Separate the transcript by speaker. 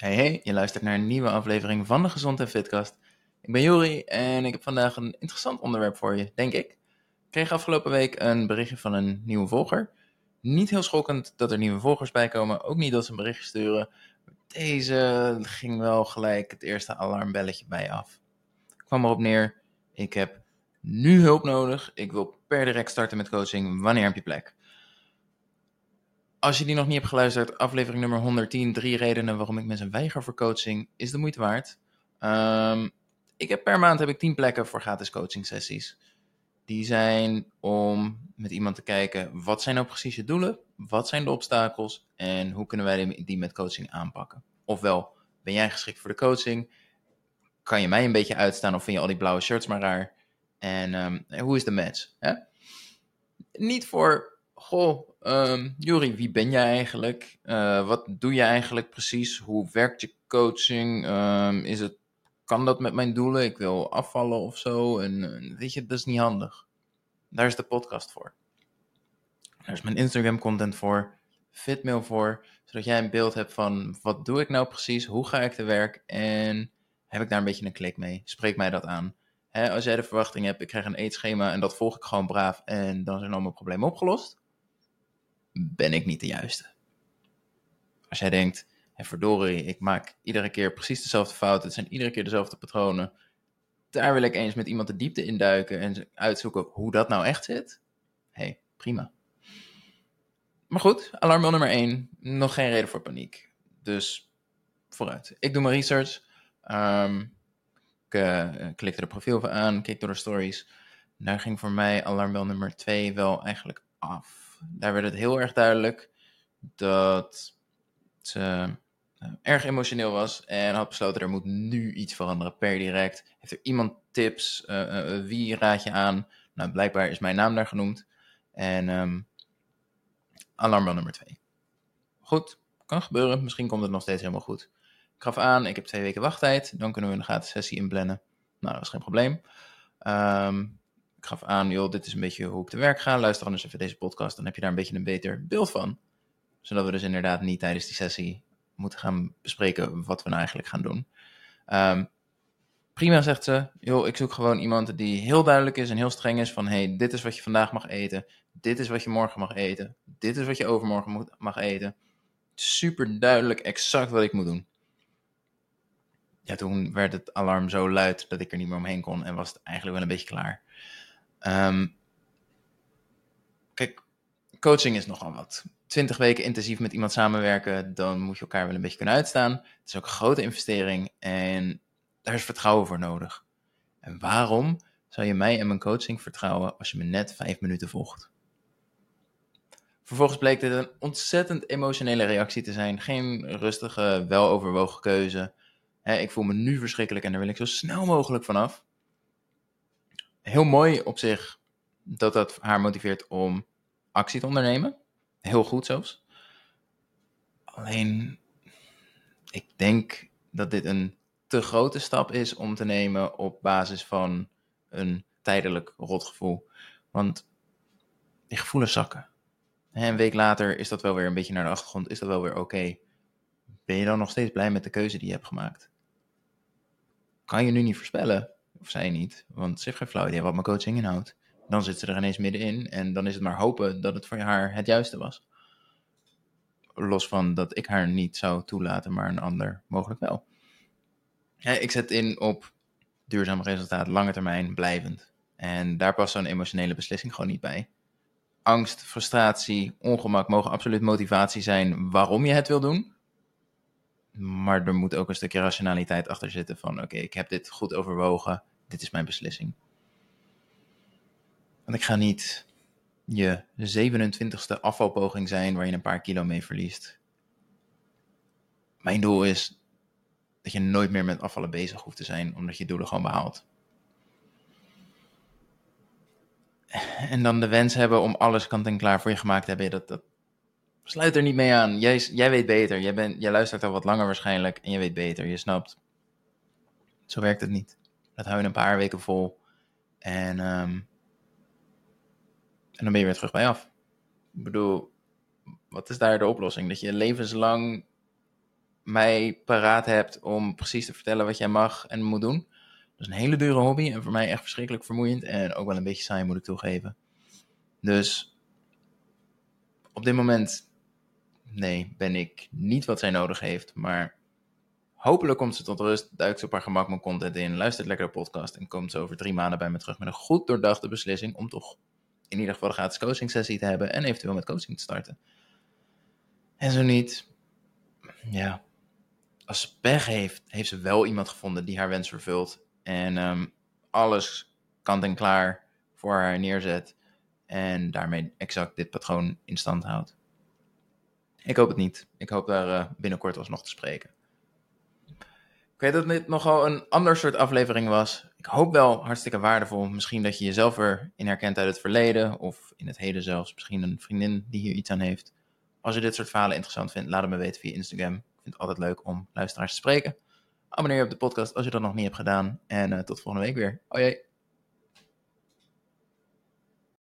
Speaker 1: Hey hey, je luistert naar een nieuwe aflevering van de Gezond en Fitcast. Ik ben Juri en ik heb vandaag een interessant onderwerp voor je, denk ik. Ik kreeg afgelopen week een berichtje van een nieuwe volger. Niet heel schokkend dat er nieuwe volgers bij komen, ook niet dat ze een berichtje sturen. Deze ging wel gelijk het eerste alarmbelletje bij af. Ik kwam erop neer, ik heb nu hulp nodig. Ik wil per direct starten met coaching. Wanneer heb je plek? Als je die nog niet hebt geluisterd, aflevering nummer 110, drie redenen waarom ik mensen weiger voor coaching, is de moeite waard. Ehm, ik heb per maand heb ik 10 plekken voor gratis coaching sessies. Die zijn om met iemand te kijken, wat zijn nou precies je doelen? Wat zijn de obstakels? En hoe kunnen wij die met coaching aanpakken? Ofwel, ben jij geschikt voor de coaching? Kan je mij een beetje uitstaan of vind je al die blauwe shirts maar raar? En ehm, hoe is de match? Niet voor Goh, um, wie ben jij eigenlijk? Uh, wat doe je eigenlijk precies? Hoe werkt je coaching? Um, is het, kan dat met mijn doelen? Ik wil afvallen of zo. En weet je, dat is niet handig. Daar is de podcast voor. Daar is mijn Instagram content voor. Fitmail voor. Zodat jij een beeld hebt van wat doe ik nou precies? Hoe ga ik te werk? En heb ik daar een beetje een klik mee? Spreek mij dat aan. Als jij de verwachting hebt, ik krijg een eetschema en dat volg ik gewoon braaf en dan zijn al mijn problemen opgelost ben ik niet de juiste. Als jij denkt, hey, verdorie, ik maak iedere keer precies dezelfde fouten, het zijn iedere keer dezelfde patronen, daar wil ik eens met iemand de diepte induiken en uitzoeken hoe dat nou echt zit. hey, prima. Maar goed, alarmbel nummer 1, nog geen reden voor paniek. Dus vooruit. Ik doe mijn research. Um, ik uh, klikte de profiel aan, keek door de stories. Daar ging voor mij alarmbel nummer 2 wel eigenlijk af daar werd het heel erg duidelijk dat ze uh, erg emotioneel was en had besloten er moet nu iets veranderen per direct. Heeft er iemand tips? Uh, wie raad je aan? Nou, blijkbaar is mijn naam daar genoemd. En um, alarmbel nummer twee. Goed, kan gebeuren. Misschien komt het nog steeds helemaal goed. Ik gaf aan, ik heb twee weken wachttijd. Dan kunnen we een gratis sessie inplannen. Nou, dat is geen probleem. Um, ik gaf aan, joh, dit is een beetje hoe ik te werk ga. Luister anders even deze podcast, dan heb je daar een beetje een beter beeld van. Zodat we dus inderdaad niet tijdens die sessie moeten gaan bespreken wat we nou eigenlijk gaan doen. Um, prima, zegt ze. Joh, ik zoek gewoon iemand die heel duidelijk is en heel streng is van... hey, dit is wat je vandaag mag eten. Dit is wat je morgen mag eten. Dit is wat je overmorgen mag eten. Super duidelijk exact wat ik moet doen. Ja, toen werd het alarm zo luid dat ik er niet meer omheen kon en was het eigenlijk wel een beetje klaar. Um, kijk, coaching is nogal wat. Twintig weken intensief met iemand samenwerken, dan moet je elkaar wel een beetje kunnen uitstaan. Het is ook een grote investering en daar is vertrouwen voor nodig. En waarom zou je mij en mijn coaching vertrouwen als je me net vijf minuten volgt? Vervolgens bleek dit een ontzettend emotionele reactie te zijn. Geen rustige, weloverwogen keuze. ik voel me nu verschrikkelijk en daar wil ik zo snel mogelijk vanaf heel mooi op zich dat dat haar motiveert om actie te ondernemen. Heel goed zelfs. Alleen, ik denk dat dit een te grote stap is om te nemen op basis van een tijdelijk rotgevoel. Want die gevoelens zakken. een week later is dat wel weer een beetje naar de achtergrond, is dat wel weer oké. Ben je dan nog steeds blij met de keuze die je hebt gemaakt? Kan je nu niet voorspellen of zij niet, want ze heeft geen flauw idee wat mijn coaching inhoudt. Dan zit ze er ineens middenin en dan is het maar hopen dat het voor haar het juiste was. Los van dat ik haar niet zou toelaten, maar een ander mogelijk wel. Ja, ik zet in op duurzaam resultaat, lange termijn, blijvend. En daar past zo'n emotionele beslissing gewoon niet bij. Angst, frustratie, ongemak mogen absoluut motivatie zijn waarom je het wil doen. Maar er moet ook een stukje rationaliteit achter zitten van oké, ik heb dit goed overwogen dit is mijn beslissing. Want ik ga niet je 27ste afvalpoging zijn waar je een paar kilo mee verliest. Mijn doel is dat je nooit meer met afvallen bezig hoeft te zijn, omdat je doelen gewoon behaalt. En dan de wens hebben om alles kant en klaar voor je gemaakt te hebben, dat, dat sluit er niet mee aan. Jij, jij weet beter, jij, jij luistert al wat langer waarschijnlijk en je weet beter, je snapt. Zo werkt het niet. Dat hou je een paar weken vol. En, um, en dan ben je weer terug bij af. Ik bedoel, wat is daar de oplossing? Dat je levenslang mij paraat hebt om precies te vertellen wat jij mag en moet doen. Dat is een hele dure hobby en voor mij echt verschrikkelijk vermoeiend en ook wel een beetje saai moet ik toegeven. Dus op dit moment, nee, ben ik niet wat zij nodig heeft, maar hopelijk komt ze tot rust, duikt ze op haar gemak mijn content in, luistert lekker de podcast en komt ze over drie maanden bij me terug met een goed doordachte beslissing om toch in ieder geval een gratis coaching sessie te hebben en eventueel met coaching te starten. En zo niet, ja, als ze pech heeft, heeft ze wel iemand gevonden die haar wens vervult. En ehm, alles kant en klaar voor haar neerzet. En daarmee exact dit patroon in stand houdt. Ik hoop het niet. Ik hoop daar uh, binnenkort alsnog te spreken. Weet dat dit nogal een ander soort aflevering was. Ik hoop wel hartstikke waardevol. Misschien dat je jezelf erin herkent uit het verleden. Of in het heden zelfs. Misschien een vriendin die hier iets aan heeft. Als je dit soort verhalen interessant vindt, laat het me weten via Instagram. Ik vind het altijd leuk om luisteraars te spreken. Abonneer je op de podcast als je dat nog niet hebt gedaan. En uh, tot volgende week weer. Oh jee.